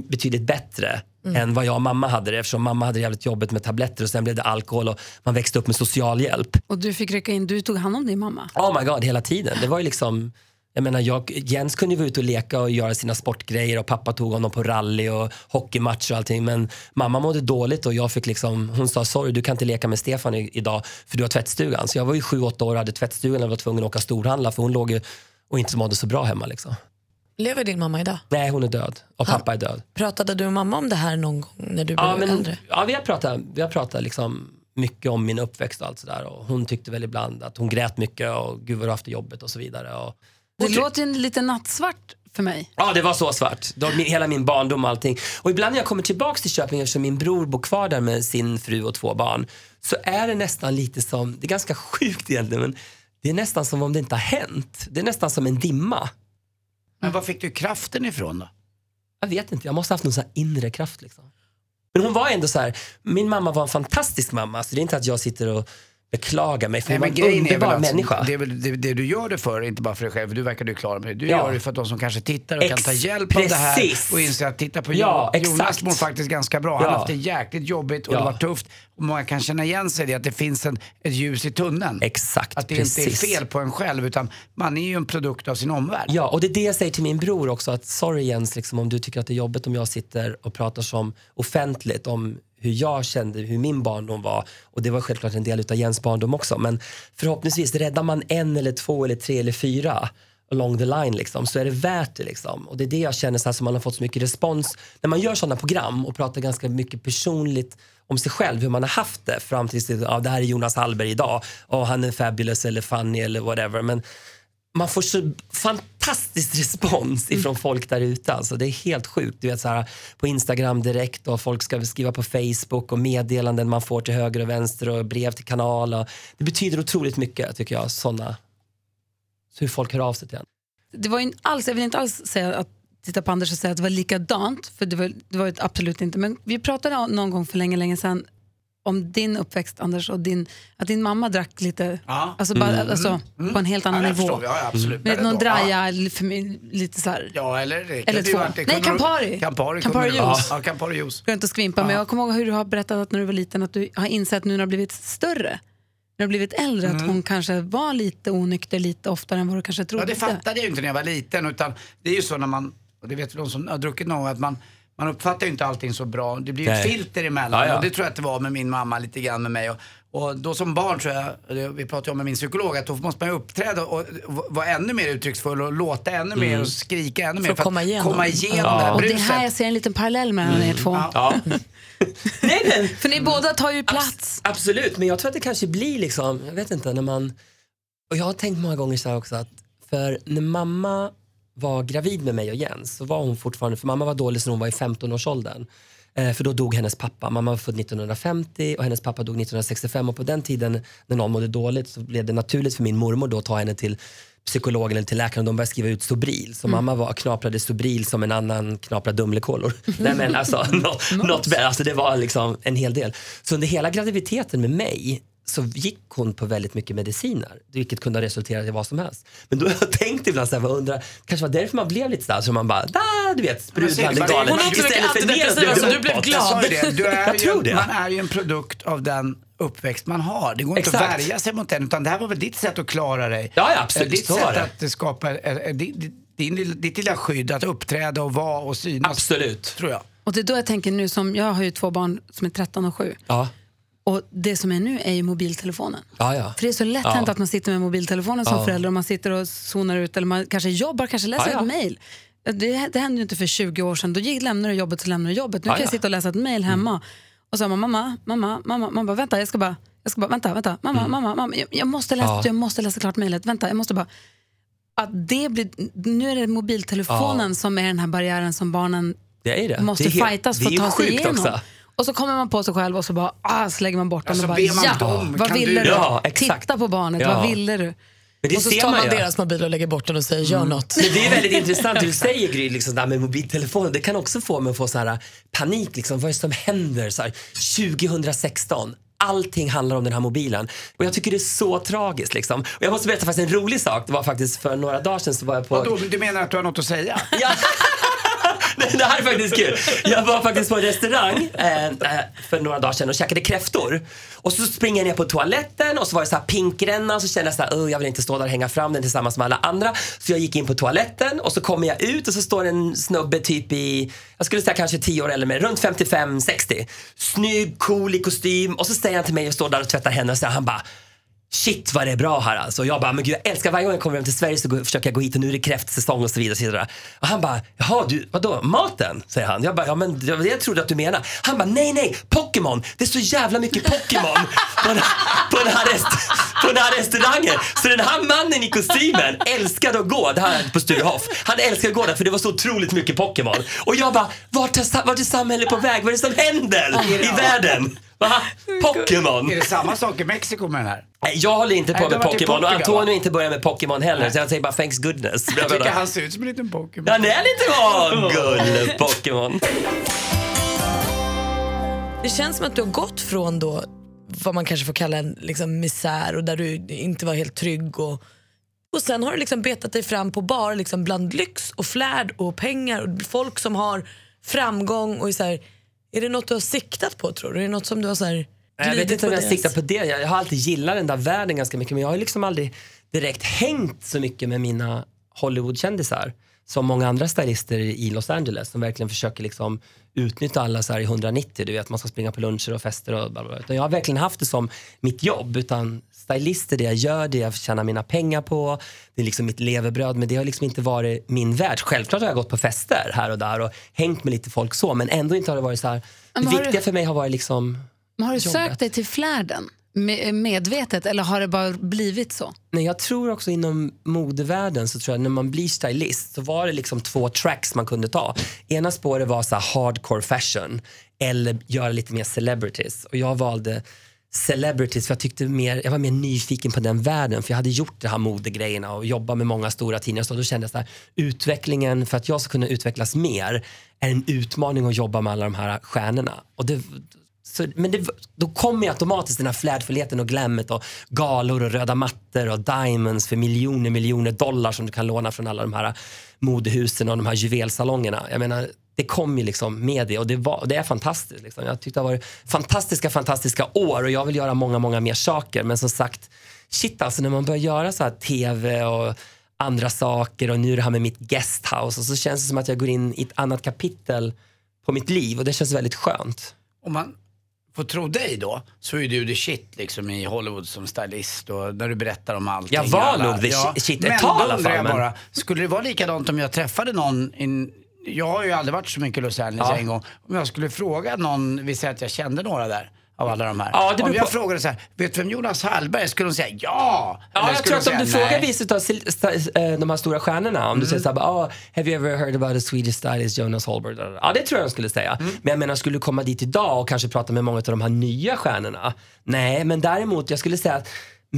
betydligt bättre än vad jag och mamma hade det eftersom mamma hade det jävligt jobbigt med tabletter och sen blev det alkohol och man växte upp med socialhjälp. Och du fick rycka in, du tog hand om din mamma. Oh my god, hela tiden. Det var ju liksom jag menar, jag, Jens kunde ju vara ute och leka och göra sina sportgrejer och pappa tog honom på rally och hockeymatch och allting. Men mamma mådde dåligt och jag fick liksom, hon sa sorry du kan inte leka med Stefan i, idag för du har tvättstugan. Så jag var ju sju, åtta år och hade tvättstugan och var tvungen att åka storhandla för hon låg ju och inte mådde så bra hemma liksom. Lever din mamma idag? Nej, hon är död och pappa är död. Pratade du och mamma om det här någon gång när du blev Ja, men, äldre? ja, vi har pratat, vi har pratat liksom mycket om min uppväxt och allt sådär. Hon tyckte väl ibland att hon grät mycket och gud vad du har haft det jobbigt och så vidare. Och, Det låter lite nattsvart för mig. Ja, det var så svart. Då, min, hela min barndom och allting. Och ibland när jag kommer tillbaks till Köping eftersom min bror bor kvar där med sin fru och två barn så är det nästan lite som, det är ganska <laughs> sjukt egentligen, men det är nästan som om det inte har hänt. Det är nästan som en dimma. Men var fick du kraften ifrån då? Jag vet inte, jag måste ha haft någon sån här inre kraft liksom. Men hon var ändå så här, min mamma var en fantastisk mamma, så det är inte att jag sitter och beklagar mig, för Nej, men grejen är väl att människa. det, är det, det du gör det för, inte bara för dig själv, du verkar ju klar med det. Du Ja. gör det för att de som kanske tittar och kan Ex- ta hjälp av det här precis. och inse att titta på Ja, Jo- Jonas exakt. mår faktiskt ganska bra. Han Ja. har haft det jäkligt jobbigt och Ja. det var tufft. Och många kan känna igen sig i det, att det finns en, ett ljus i tunneln. Exakt, Att det precis. inte är fel på en själv utan man är ju en produkt av sin omvärld. Ja, och det är det jag säger till min bror också. Att sorry Jens, liksom, om du tycker att det är jobbigt om jag sitter och pratar som offentligt om hur jag kände, hur min barndom var. Och det var självklart en del av Jens barndom också. Men förhoppningsvis räddar man en eller två eller tre eller fyra along the line liksom, så är det värt det. Liksom. Och det är det jag känner så här, som man har fått så mycket respons. När man gör sådana program och pratar ganska mycket personligt om sig själv, hur man har haft det fram tills ja, det här är Jonas Hallberg idag och han är fabulous eller funny eller whatever. Men man får så fantastisk respons ifrån folk där ute. Alltså, det är helt sjukt. Du vet, så här, på Instagram direkt och folk ska skriva på Facebook och meddelanden man får till höger och vänster och brev till kanal. Och, det betyder otroligt mycket tycker jag, såna, så hur folk hör av sig till en. Det var ju inte alls, jag vill inte alls säga att titta på Anders och säga att det var likadant, för det var det var ju absolut inte. Men vi pratade någon gång för länge, länge sedan om din uppväxt Anders och din, att din mamma drack lite, Ja. alltså, bara, alltså på en helt annan Ja, nivå. förstår. Ja, absolut. Med någon draja, eller för mig, lite så här. Ja, eller det Eller två. det Nej, Campari. Campari, Campari juice. Ja, Campari juice. Går inte att skvimpa, men jag kommer ihåg hur du har berättat att när du var liten att du har insett nu när du har blivit större, när du har blivit äldre, att hon kanske var lite onykter lite oftare än vad du kanske trodde. Ja, det fattade jag ju inte när jag var liten. Utan det är ju så när man, och det vet väl de som har druckit någon att man, man uppfattar ju inte allting så bra. Det blir ju ett filter emellan. Ja, ja. Och det tror jag att det var med min mamma lite grann med mig. Och, och då som barn tror jag, vi pratade om med min psykolog, att då måste man ju uppträda och vara ännu mer uttrycksfull och låta ännu mer och skrika ännu mer. att komma igenom. komma igenom Ja. det här och det bruset. här jag ser en liten parallell mellan er två. Ja. <laughs> Nej, men, För ni båda tar ju plats. Absolut, men jag tror att det kanske blir liksom, jag vet inte, när man... Och jag har tänkt många gånger så här också att, för när mamma var gravid med mig och Jens så var hon fortfarande, för mamma var dålig så hon var i 15-årsåldern. Eh, för då dog hennes pappa. Mamma var född 1950 och hennes pappa dog 1965 och på den tiden när någon mådde dåligt så blev det naturligt för min mormor då att ta henne till psykologen eller till läkaren och de började skriva ut Sobril. Så mamma var, knaprade Sobril som en annan knaprar Dumlekolor. <laughs> Nej men alltså, något, bä- alltså det var liksom en hel del. Så under hela graviditeten med mig så gick hon på väldigt mycket mediciner, vilket kunde ha resulterat i vad som helst. Men då har jag tänkt ibland såhär, undrar, kanske var därför man blev lite sådär, så man bara, da, du vet, sprudlande Hon galen. har också mycket antidepressiva, det så du blev glad. Jag. Du är Jag tror det. Man är ju en produkt av den uppväxt man har. Det går inte Exakt. att värja sig mot den. Utan det här var väl ditt sätt att klara dig. Ja, ja, absolut. Eh, Ditt sätt det. att skapa eh, eh, din, din, lilla- ditt lilla skydd, att uppträda och vara och synas. Absolut. Tror jag. Och det är då jag tänker nu som, jag har ju två barn som är 13 och 7. Ja, Och det som är nu är ju mobiltelefonen. ja, ja. För det är så lätt hänt att man sitter med mobiltelefonen som Ja. förälder och man sitter och zonar ut eller man kanske jobbar, kanske läser ett mejl. Det, det hände ju inte för 20 år sedan. Då gick, lämnar du jobbet så lämnar du jobbet. Nu kan jag ja. sitta och läsa ett mejl hemma. Och så säger man mamma, mamma, mamma, bara, vänta, jag ska bara, jag ska bara, vänta, vänta, mamma, mamma, mamma, jag, jag, måste läsa, Ja. jag måste läsa klart mejlet, vänta, jag måste bara. Att det blir, nu är det mobiltelefonen som är den här barriären som barnen Det det. måste det är fightas för att ta sig igenom. Också. Och så kommer man på sig själv och så bara, ah, så lägger man bort den Ja, och bara, man ja, om, vad ville du-? Ja. Titta på barnet, Ja. vad ville du? Men det Och så ser tar man man deras mobil och lägger bort den och säger gör något. Men det är väldigt intressant du säger Gry, liksom, det här med mobiltelefonen. Det kan också få mig att få så här, panik. Liksom, vad är det som händer så här, 2016? Allting handlar om den här mobilen. Och jag tycker det är så tragiskt. Liksom. Och jag måste berätta faktiskt en rolig sak. Det var faktiskt för några dagar sedan så var jag på... Vadå, du menar att du har något att säga? Ja. <laughs> <laughs> Det här är faktiskt kul. Jag var faktiskt på en restaurang eh, eh, för några dagar sedan och käkade kräftor. Och så springer jag ner på toaletten och så var det så här pinkränna och så kände jag så här, oh, jag vill inte stå där och hänga fram den tillsammans med alla andra. Så jag gick in på toaletten och så kommer jag ut och så står en snubbe typ i, jag skulle säga kanske 10 år eller mer, runt 55-60. Snygg, cool i kostym och så säger han till mig och står där och tvättar händerna och så här, han bara Shit vad det är bra här alltså. Jag bara, men gud jag älskar varje gång jag kommer hem till Sverige så går, försöker jag gå hit och nu är det kräftsäsong och så vidare. Och, så vidare. och han bara, jaha du, vadå maten? Säger han. Jag bara, ja men det jag trodde att du menade. Han bara, nej nej, Pokémon. Det är så jävla mycket Pokémon på, den, på, den här rest, på den här restaurangen. Så den här mannen i kostymen älskade att gå, det här är på Sturehof. Han älskade att gå där för det var så otroligt mycket Pokémon. Och jag bara, vart är, vart är samhället på väg? Vad är det som händer i världen? Va? Pokémon? Är det samma sak i Mexiko med den här? Nej, Jag håller inte på Nej, med har varit i Pokémon och Portugal, Antonio va? inte börjar med Pokémon heller. Så jag säger bara thanks goodness. Jag tycker han ser ut som en liten Pokémon. Han är lite oh, gull Pokémon. Det känns som att du har gått från då vad man kanske får kalla en liksom, misär och där du inte var helt trygg och, och sen har du liksom betat dig fram på bar liksom bland lyx och flärd och pengar och folk som har framgång och är så här, är det något du har siktat på tror du? Är det något som du har så här, Nej, Jag vet inte om jag deras- siktar på det. Jag har alltid gillat den där världen ganska mycket men jag har liksom aldrig direkt hängt så mycket med mina Hollywoodkändisar som många andra stylister i Los Angeles som verkligen försöker liksom utnyttja alla så här i 190. Du vet, man ska springa på luncher och fester och bla bla, bla. Jag har verkligen haft det som mitt jobb. Utan stylister, det jag gör, det jag tjänar mina pengar på, det är liksom mitt levebröd. Men det har liksom inte varit min värld. Självklart har jag gått på fester här och där och hängt med lite folk så. Men ändå inte har det varit så här. Det viktiga du- för mig har varit liksom Men har du Jobbet. sökt dig till flärden med, medvetet eller har det bara blivit så? Nej, jag tror också inom modevärlden så tror jag när man blir stylist så var det liksom två tracks man kunde ta. Ena spåret var så hardcore fashion eller göra lite mer celebrities. Och jag valde celebrities för jag tyckte mer, jag var mer nyfiken på den världen för jag hade gjort de här modegrejerna och jobbat med många stora tidningar så då kände jag så här, utvecklingen för att jag ska kunna utvecklas mer är en utmaning att jobba med alla de här stjärnorna. Och det, så, men det, då kommer ju automatiskt den här flärdfullheten och glammet och galor och röda mattor och diamonds för miljoner miljoner dollar som du kan låna från alla de här modehusen och de här juvelsalongerna. Jag menar, det kom ju liksom med det och det, var, det är fantastiskt. Liksom. Jag tyckte det har varit fantastiska, fantastiska år och jag vill göra många, många mer saker. Men som sagt, shit alltså när man börjar göra så här tv och andra saker och nu det här med mitt guesthouse och så känns det som att jag går in i ett annat kapitel på mitt liv och det känns väldigt skönt. Om man får tro dig då, så är du the shit liksom i Hollywood som stylist och när du berättar om allting. Jag var alla- nog the shit- shit ett tag i då alla undrar fall, jag men- bara, skulle det vara likadant om jag träffade någon in, jag har ju aldrig varit så mycket i Los Angeles Ja. en gång. Om jag skulle fråga någon, vi säger att jag kände några där. av alla de här. Ja, det om jag på- frågade så här, vet du vem Jonas Hallberg är? Skulle hon säga ja? Ja, jag tror att om du frågar vissa av eh, de här stora stjärnorna, om du säger såhär, oh, have you ever heard about a Swedish stylist Jonas Hallberg? Ja, det tror jag de skulle säga. Men jag menar, skulle du komma dit idag och kanske prata med många av de här nya stjärnorna? Nej, men däremot, jag skulle säga att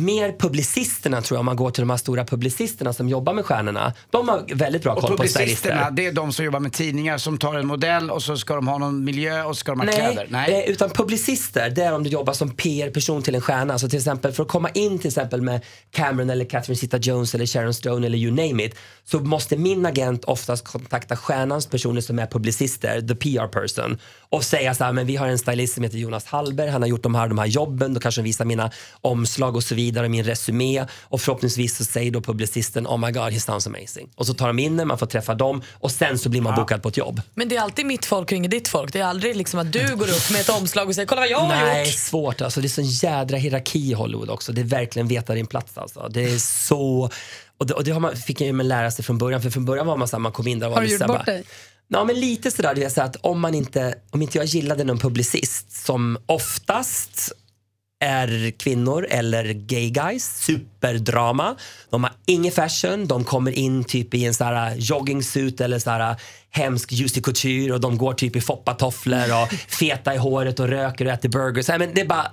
mer publicisterna tror jag, om man går till de här stora publicisterna som jobbar med stjärnorna, de har väldigt bra Och koll på publicisterna, stylister. det är de som jobbar med tidningar som tar en modell och så ska de ha någon miljö och så ska de ha kläder. Nej, eh, utan publicister, det är om du jobbar som PR-person till en stjärna. Så till exempel för att komma in till exempel med Cameron eller Catherine Zeta-Jones eller Sharon Stone eller you name it så måste min agent oftast kontakta stjärnans personer som är publicister, the PR person och säga så här, men vi har en stylist som heter Jonas Hallberg, han har gjort de här, de här jobben, då kanske visar mina omslag och så vidare, min resumé och förhoppningsvis så säger då publicisten oh my god, he sounds amazing. Och så tar de in den, man får träffa dem och sen så blir man bokad på ett jobb. Men det är alltid mitt folk och inget ditt folk. Det är aldrig liksom att du går upp med ett omslag och säger kolla vad jag har Nej, gjort. svårt alltså. Det är sån jädra hierarki i Hollywood också. Det är verkligen veta din plats alltså. Det är så... Och det, och det har man, fick jag ju lära sig från början. För från början var man såhär, man kom in där och var Har du lite gjort bort bara- dig? Ja, men lite sådär, det vill säga att om, man inte, om inte jag gillade någon publicist som oftast är kvinnor eller gay guys, superdrama. De har ingen fashion, de kommer in typ i en sån här joggingsuit eller sån hemsk juicy couture och de går typ i foppatofflor och <laughs> feta i håret och röker och äter burgers. Nej, men det är bara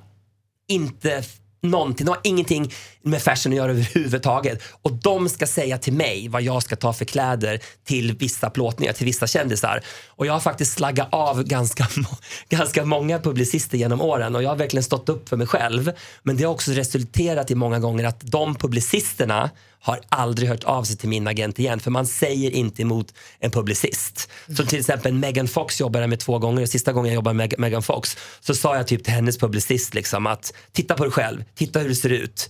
inte någonting. De har ingenting med fashion att göra överhuvudtaget. Och de ska säga till mig vad jag ska ta för kläder till vissa plåtningar, till vissa kändisar. Och jag har faktiskt slaggat av ganska, <laughs> ganska många publicister genom åren och jag har verkligen stått upp för mig själv. Men det har också resulterat i många gånger att de publicisterna har aldrig hört av sig till min agent igen för man säger inte emot en publicist. Så till exempel Megan Fox jobbade jag med två gånger och sista gången jag jobbade med Megan Fox så sa jag typ till hennes publicist liksom att titta på dig själv, titta hur du ser ut.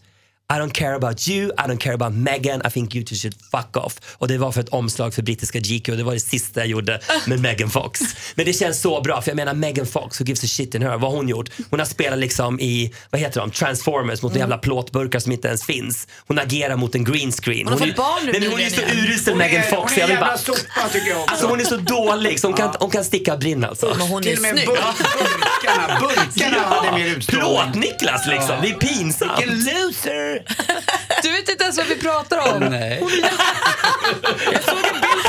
I don't care about you, I don't care about Megan, I think you two should fuck off. Och det var för ett omslag för brittiska GQ och det var det sista jag gjorde med Megan Fox. Men det känns så bra för jag menar Megan Fox, who gives a shit in her, vad har hon gjort? Hon har spelat liksom i, vad heter de, Transformers mot mm. jävla plåtburkar som inte ens finns. Hon agerar mot en green screen. Hon har är- fått barn nu Nej, men Hon är så urusel Megan Fox. hon är jag en vill bara, jävla sopa tycker jag också. alltså hon är så dålig så hon kan, hon kan sticka brinn alltså. Men hon är Till och med burkarna, burkarna hade mer utstrålning. Plåt-Niklas liksom, det är pinsamt. Vilken loser! <laughs> Du vet inte ens vad vi pratar om. Nej. På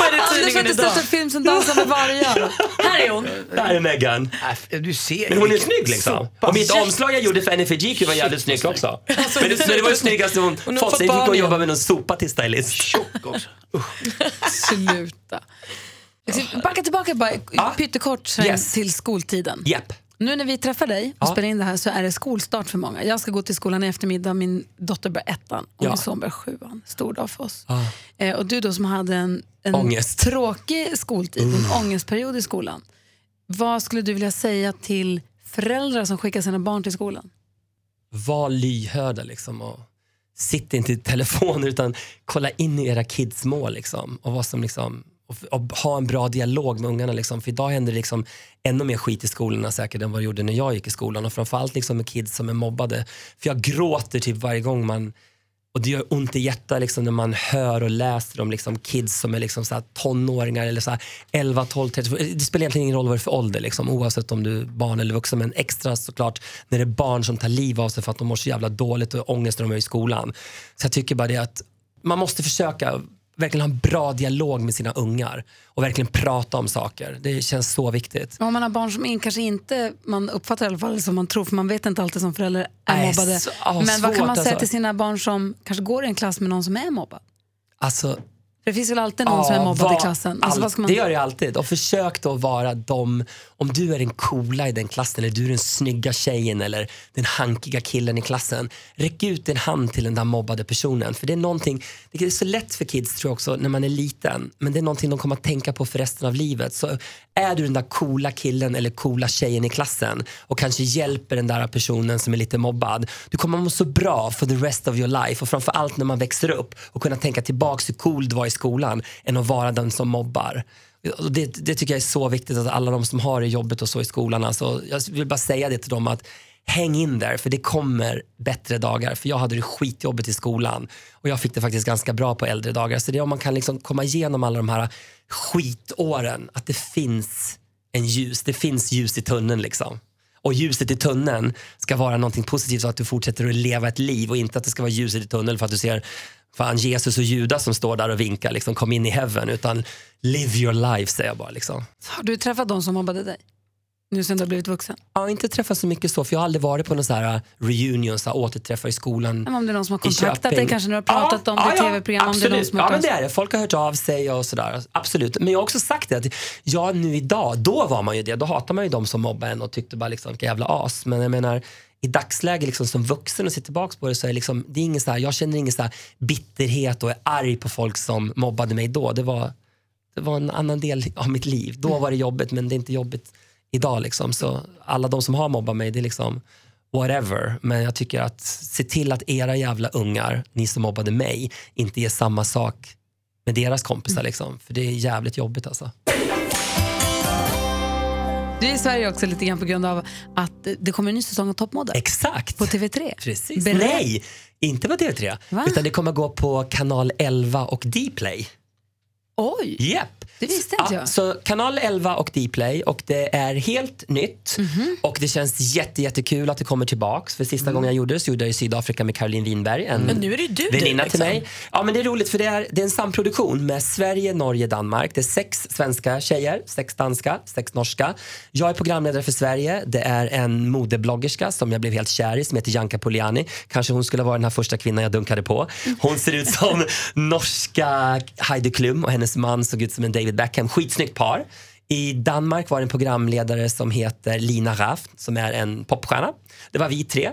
henne i Anders har tidningen inte idag. sett en film som dansar med vargar. Här är hon. Där är Megan. Äh, Du ser Men hon är snygg liksom. Och mitt omslag jag gjorde för NFGQ var jävligt snyggt också. Men det, men det var det snyggaste hon Hon har fått. jag fick igen. jobba med någon sopa till stylist. Tjock också. <laughs> Sluta. Backa tillbaka bara Ja. pyttekort Yes. till skoltiden. Japp. Nu när vi träffar dig och Ja. spelar in det här så är det skolstart för många. Jag ska gå till skolan i eftermiddag, min dotter börjar ettan och Ja. min son börjar sjuan. Stor dag för oss. Ja. Eh, och du då som hade en, en tråkig skoltid, en ångestperiod i skolan. Vad skulle du vilja säga till föräldrar som skickar sina barn till skolan? Var lyhörda liksom. Och sitt inte i telefoner <laughs> utan kolla in i era kids mål liksom. Och, vad som, liksom, och, och ha en bra dialog med ungarna. Liksom. För idag händer det liksom ännu mer skit i skolorna säkert än vad det gjorde när jag gick i skolan. Och framförallt liksom med kids som är mobbade. För jag gråter typ varje gång man och det gör ont i hjärtat liksom, när man hör och läser om liksom, kids som är liksom, så här, tonåringar eller så här, 11, 12, 13. Det spelar egentligen ingen roll vad det är för ålder liksom, oavsett om du är barn eller vuxen. Men extra såklart när det är barn som tar liv av sig för att de mår så jävla dåligt och ångest när de är i skolan. Så jag tycker bara det att man måste försöka verkligen ha en bra dialog med sina ungar och verkligen prata om saker. Det känns så viktigt. Om man har barn som in, kanske inte, man uppfattar i alla fall som man tror, för man vet inte alltid som förälder är Nej, mobbade. så- ja, Men vad kan man säga alltså. till sina barn som kanske går i en klass med någon som är mobbad? Alltså, Det finns väl alltid någon som är mobbad var i klassen? Alltså, all- man... Det gör det alltid. Och försök då vara de, om du är den coola i den klassen eller du är den snygga tjejen eller den hankiga killen i klassen. Räck ut en hand till den där mobbade personen. För det är någonting, det är så lätt för kids tror jag också när man är liten. Men det är någonting de kommer att tänka på för resten av livet. Så är du den där coola killen eller coola tjejen i klassen och kanske hjälper den där personen som är lite mobbad. Du kommer att må så bra for the rest of your life och framförallt när man växer upp och kunna tänka tillbaks hur cool du var i skolan än att vara den som mobbar. Det, det tycker jag är så viktigt att alla de som har det jobbet och så i skolan, alltså, jag vill bara säga det till dem att häng in där för det kommer bättre dagar. För jag hade det skitjobbigt i skolan och jag fick det faktiskt ganska bra på äldre dagar. Så det är om man kan liksom komma igenom alla de här skitåren, att det finns en ljus, det finns ljus i tunneln liksom. och ljuset i tunneln ska vara någonting positivt så att du fortsätter att leva ett liv och inte att det ska vara ljuset i tunneln för att du ser fan Jesus och Judas som står där och vinkar, liksom, kom in i heaven. Utan live your life säger jag bara. Liksom. Har du träffat de som mobbade dig? Nu sen du har blivit vuxen? Jag har inte träffat så mycket så, för jag har aldrig varit på någon så här uh, reunion, så här återträffar i skolan. Men om det är någon som har kontaktat dig kanske när du har pratat om det i tv-program? Om det är någon som har ja, men det är det. Folk har hört av sig och sådär. Absolut. Men jag har också sagt det att jag nu idag, då var man ju det. Då hatar man ju de som mobbar en och tyckte bara liksom, vilka jävla as. Men jag menar, i dagsläget liksom, som vuxen och ser tillbaka på det så är liksom, det är ingen så här, jag känner ingen så bitterhet och är arg på folk som mobbade mig då. Det var, det var en annan del av mitt liv. Då var det jobbigt men det är inte jobbigt idag. Liksom. Så alla de som har mobbat mig, det är liksom whatever. Men jag tycker att se till att era jävla ungar, ni som mobbade mig, inte gör samma sak med deras kompisar. Liksom. För det är jävligt jobbigt alltså. Du är i Sverige också lite grann på grund av att det kommer en ny säsong av Toppmodell Exakt. på TV3. Precis. Berätta. Nej, inte på TV3. Va? Utan det kommer gå på kanal 11 och Dplay. Oj, Japp. Det visste inte Ja, jag. så kanal 11 och Dplay och det är helt nytt Mhm. och det känns jätte, jättekul att det kommer tillbaks. För sista Mm. gången jag gjorde det så gjorde jag i Sydafrika med Caroline Winberg, en Men nu är det du, väninna liksom. till mig. Ja men det är roligt för det är, det är en samproduktion med Sverige, Norge, Danmark. Det är sex svenska tjejer, sex danska, sex norska. Jag är programledare för Sverige. Det är en modebloggerska som jag blev helt kär i som heter Janka Poliani. Kanske hon skulle vara den här första kvinnan jag dunkade på. Hon ser ut som <laughs> norska Heidi Klum och hennes man såg ut som en David Beckham. Skitsnyggt par. I Danmark var det en programledare som heter Lina Raff som är en popstjärna. Det var vi tre.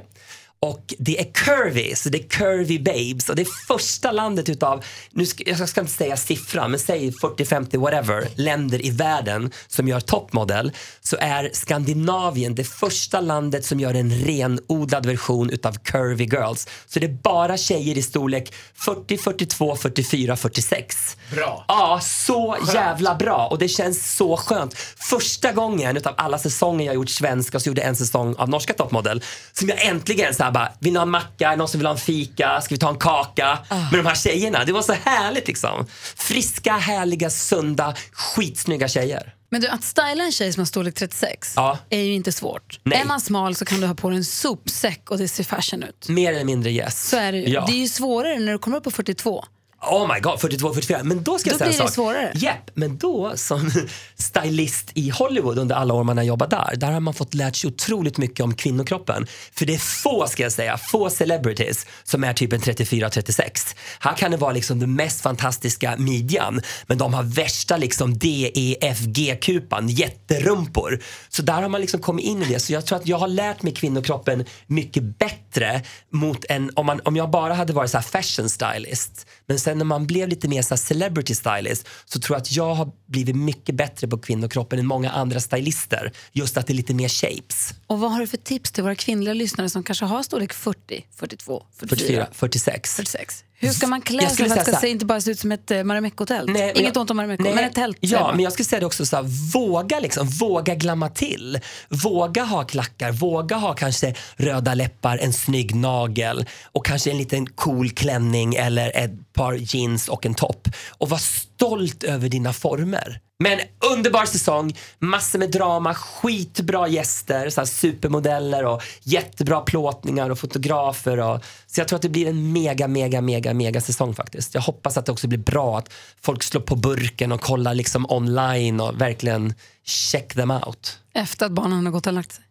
Och det är curvy, så det är curvy babes. Och det är första landet utav, nu ska, jag ska inte säga siffran, men säg 40-50 whatever, länder i världen som gör toppmodell. Så är Skandinavien det första landet som gör en renodlad version utav curvy girls. Så det är bara tjejer i storlek 40, 42, 44, 46. Bra. Ja, så jävla bra. Och det känns så skönt. Första gången utav alla säsonger jag gjort svenska så gjorde jag en säsong av norska toppmodell som jag äntligen så här bara, vill ni ha en macka? Någon som vill ha en fika? Ska vi ta en kaka? Med de här tjejerna. Det var så härligt liksom. Friska, härliga, sunda, skitsnygga tjejer. Men du, att styla en tjej som har storlek 36 Ja. är ju inte svårt. Nej. Är man smal så kan du ha på dig en sopsäck och det ser fashion ut. Mer eller mindre yes. Så är det ju. Ja. Det är ju svårare när du kommer upp på 42. Oh my god, 42, 44. Men då ska Då jag säga blir en det sak. svårare. Japp, men då som <laughs> stylist i Hollywood under alla år man har jobbat där, där har man fått lärt sig otroligt mycket om kvinnokroppen. För det är få, ska jag säga, få celebrities som är typ en 34-36. Här kan det vara liksom den mest fantastiska midjan, men de har värsta liksom DEFG-kupan, jätterumpor. Så där har man liksom kommit in i det. Så jag tror att jag har lärt mig kvinnokroppen mycket bättre mot en, om, man, om jag bara hade varit så fashion stylist. Men sen när man blev lite mer så celebrity stylist så tror jag att jag har blivit mycket bättre på kvinnokroppen än många andra stylister. Just att det är lite mer shapes. Och vad har du för tips till våra kvinnliga lyssnare som kanske har storlek 40, 42, 44, 44, 46. 46? Hur ska man klä sig för att det ska inte bara se ut som ett uh, Marimekko-tält? Inget jag- ont om Marimekko, men ett tält. Ja, men jag skulle säga det också så här, våga liksom, våga glamma till. Våga ha klackar, våga ha kanske röda läppar, en snygg nagel och kanske en liten cool klänning eller ett par jeans och en topp. Och var stolt över dina former. Men underbar säsong, massor med drama, skitbra gäster, så här supermodeller och jättebra plåtningar och fotografer. Och, så jag tror att det blir en mega, mega, mega, mega säsong faktiskt. Jag hoppas att det också blir bra, att folk slår på burken och kollar liksom online och verkligen check them out. Efter att barnen har gått och lagt sig.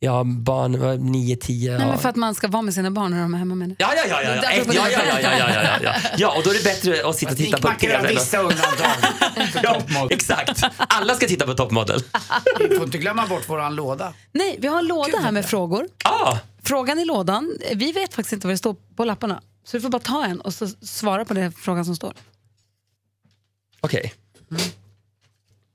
Ja, barn var 9, 10. Nej, men för att man ska vara med sina barn när de är hemma med det. Ja, ja, ja, ja, ja. Ja, ja, ja, ja, ja, ja, ja. ja, och då är det bättre att sitta och titta på TV. vissa undantag. <laughs> Ja, exakt. Alla ska titta på toppmodell. Vi får inte glömma bort våran låda. Nej, vi har en låda här med frågor. Ah, Frågan i lådan, vi vet faktiskt inte vad det står på lapparna. Så du får bara ta en och så svara på den frågan som står. Okej.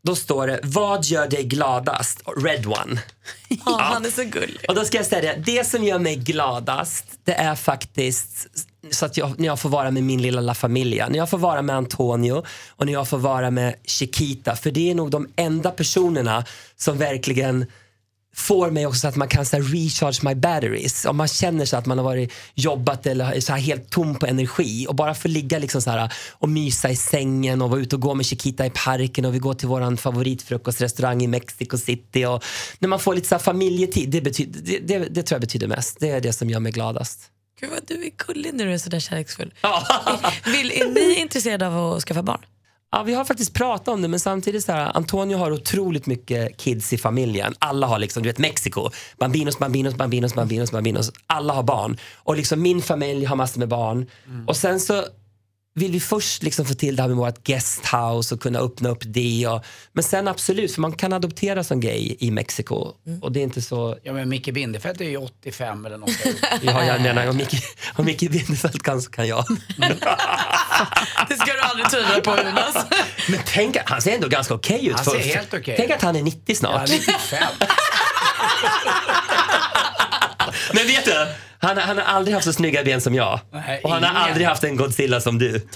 Då står det, vad gör dig gladast? Red one. Ja, han är så gullig. Och då ska jag säga det, det som gör mig gladast, det är faktiskt så att jag, när jag får vara med min lilla La Familia. När jag får vara med Antonio och när jag får vara med Chiquita. För det är nog de enda personerna som verkligen får mig också så att man kan så här, recharge my batteries. Om man känner så att man har varit jobbat eller är så här, helt tom på energi och bara få ligga liksom så här, och mysa i sängen och vara ute och gå med Chiquita i parken och vi går till vår favoritfrukostrestaurang i Mexico City. Och när man får lite så familjetid, det, betyder, det, det, det tror jag betyder mest. Det är det som gör mig gladast. Gud vad du är gullig när du är sådär kärleksfull. Vill, är ni intresserade av att skaffa barn? Ja, vi har faktiskt pratat om det men samtidigt så här, Antonio har otroligt mycket kids i familjen. Alla har liksom, du vet Mexiko, bambinos, bambinos, bambinos, bambinos, bambinos. Alla har barn. Och liksom min familj har massor med barn. Mm. Och sen så vill vi först liksom få till det här med vårt guesthouse och kunna öppna upp det. Och, men sen absolut, för man kan adoptera som gay i Mexiko. Och det är inte så... Ja men Micke Bindefeld är ju 85 eller något. <laughs> Ja, jag menar, om Micke, om Micke Bindefeld kan så kan jag. <laughs> Det ska du aldrig tvivla på Jonas. <laughs> Men tänk, han ser ändå ganska okej ut. Han ser för- helt okej. Tänk att han är 90 snart. Ja, 95. Men vet du? Han, han har aldrig haft så snygga ben som jag. Nej, och han har ingen. aldrig haft en Godzilla som du. <laughs>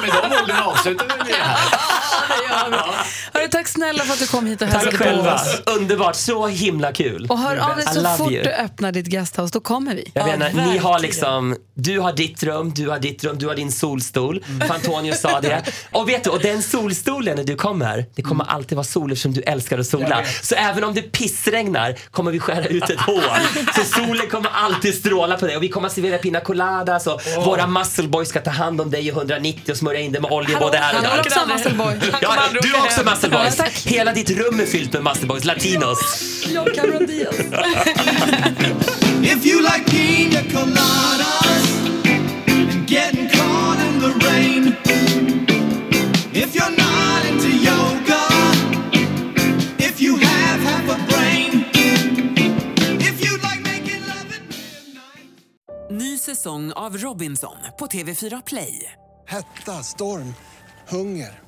Med de orden avslutar vi det här. Hörru, tack snälla för att du kom hit och Tack hälsade på själva. oss. Underbart. Så himla kul. Och hör av dig I så love fort you. du öppnar ditt guesthouse, då kommer vi. Jag Ja, menar, ni har verkligen. liksom, du har ditt rum, du har ditt rum, du har din solstol. För Antonio sa det. Och vet du, och den solstolen när du kommer, det kommer alltid vara sol eftersom du älskar att sola. Så även om det pissregnar kommer vi skära ut ett hål. Så solen kommer alltid stråla på dig och vi kommer att servera pina coladas och våra muscle boys ska ta hand om dig i 190 och smörja in dig med olja både här och är där. en muscle boy. Ja, du är också muscle boys. Ja, tack. Hela ditt rum är fyllt med muscle boys, latinos. Diaz. <laughs> If you like pina coladas and getting caught in the rain, if you're not into yoga, if you have half a brain, if you like making love at midnight. Ny säsong av Robinson på TV4 Play. Hetta, storm, hunger.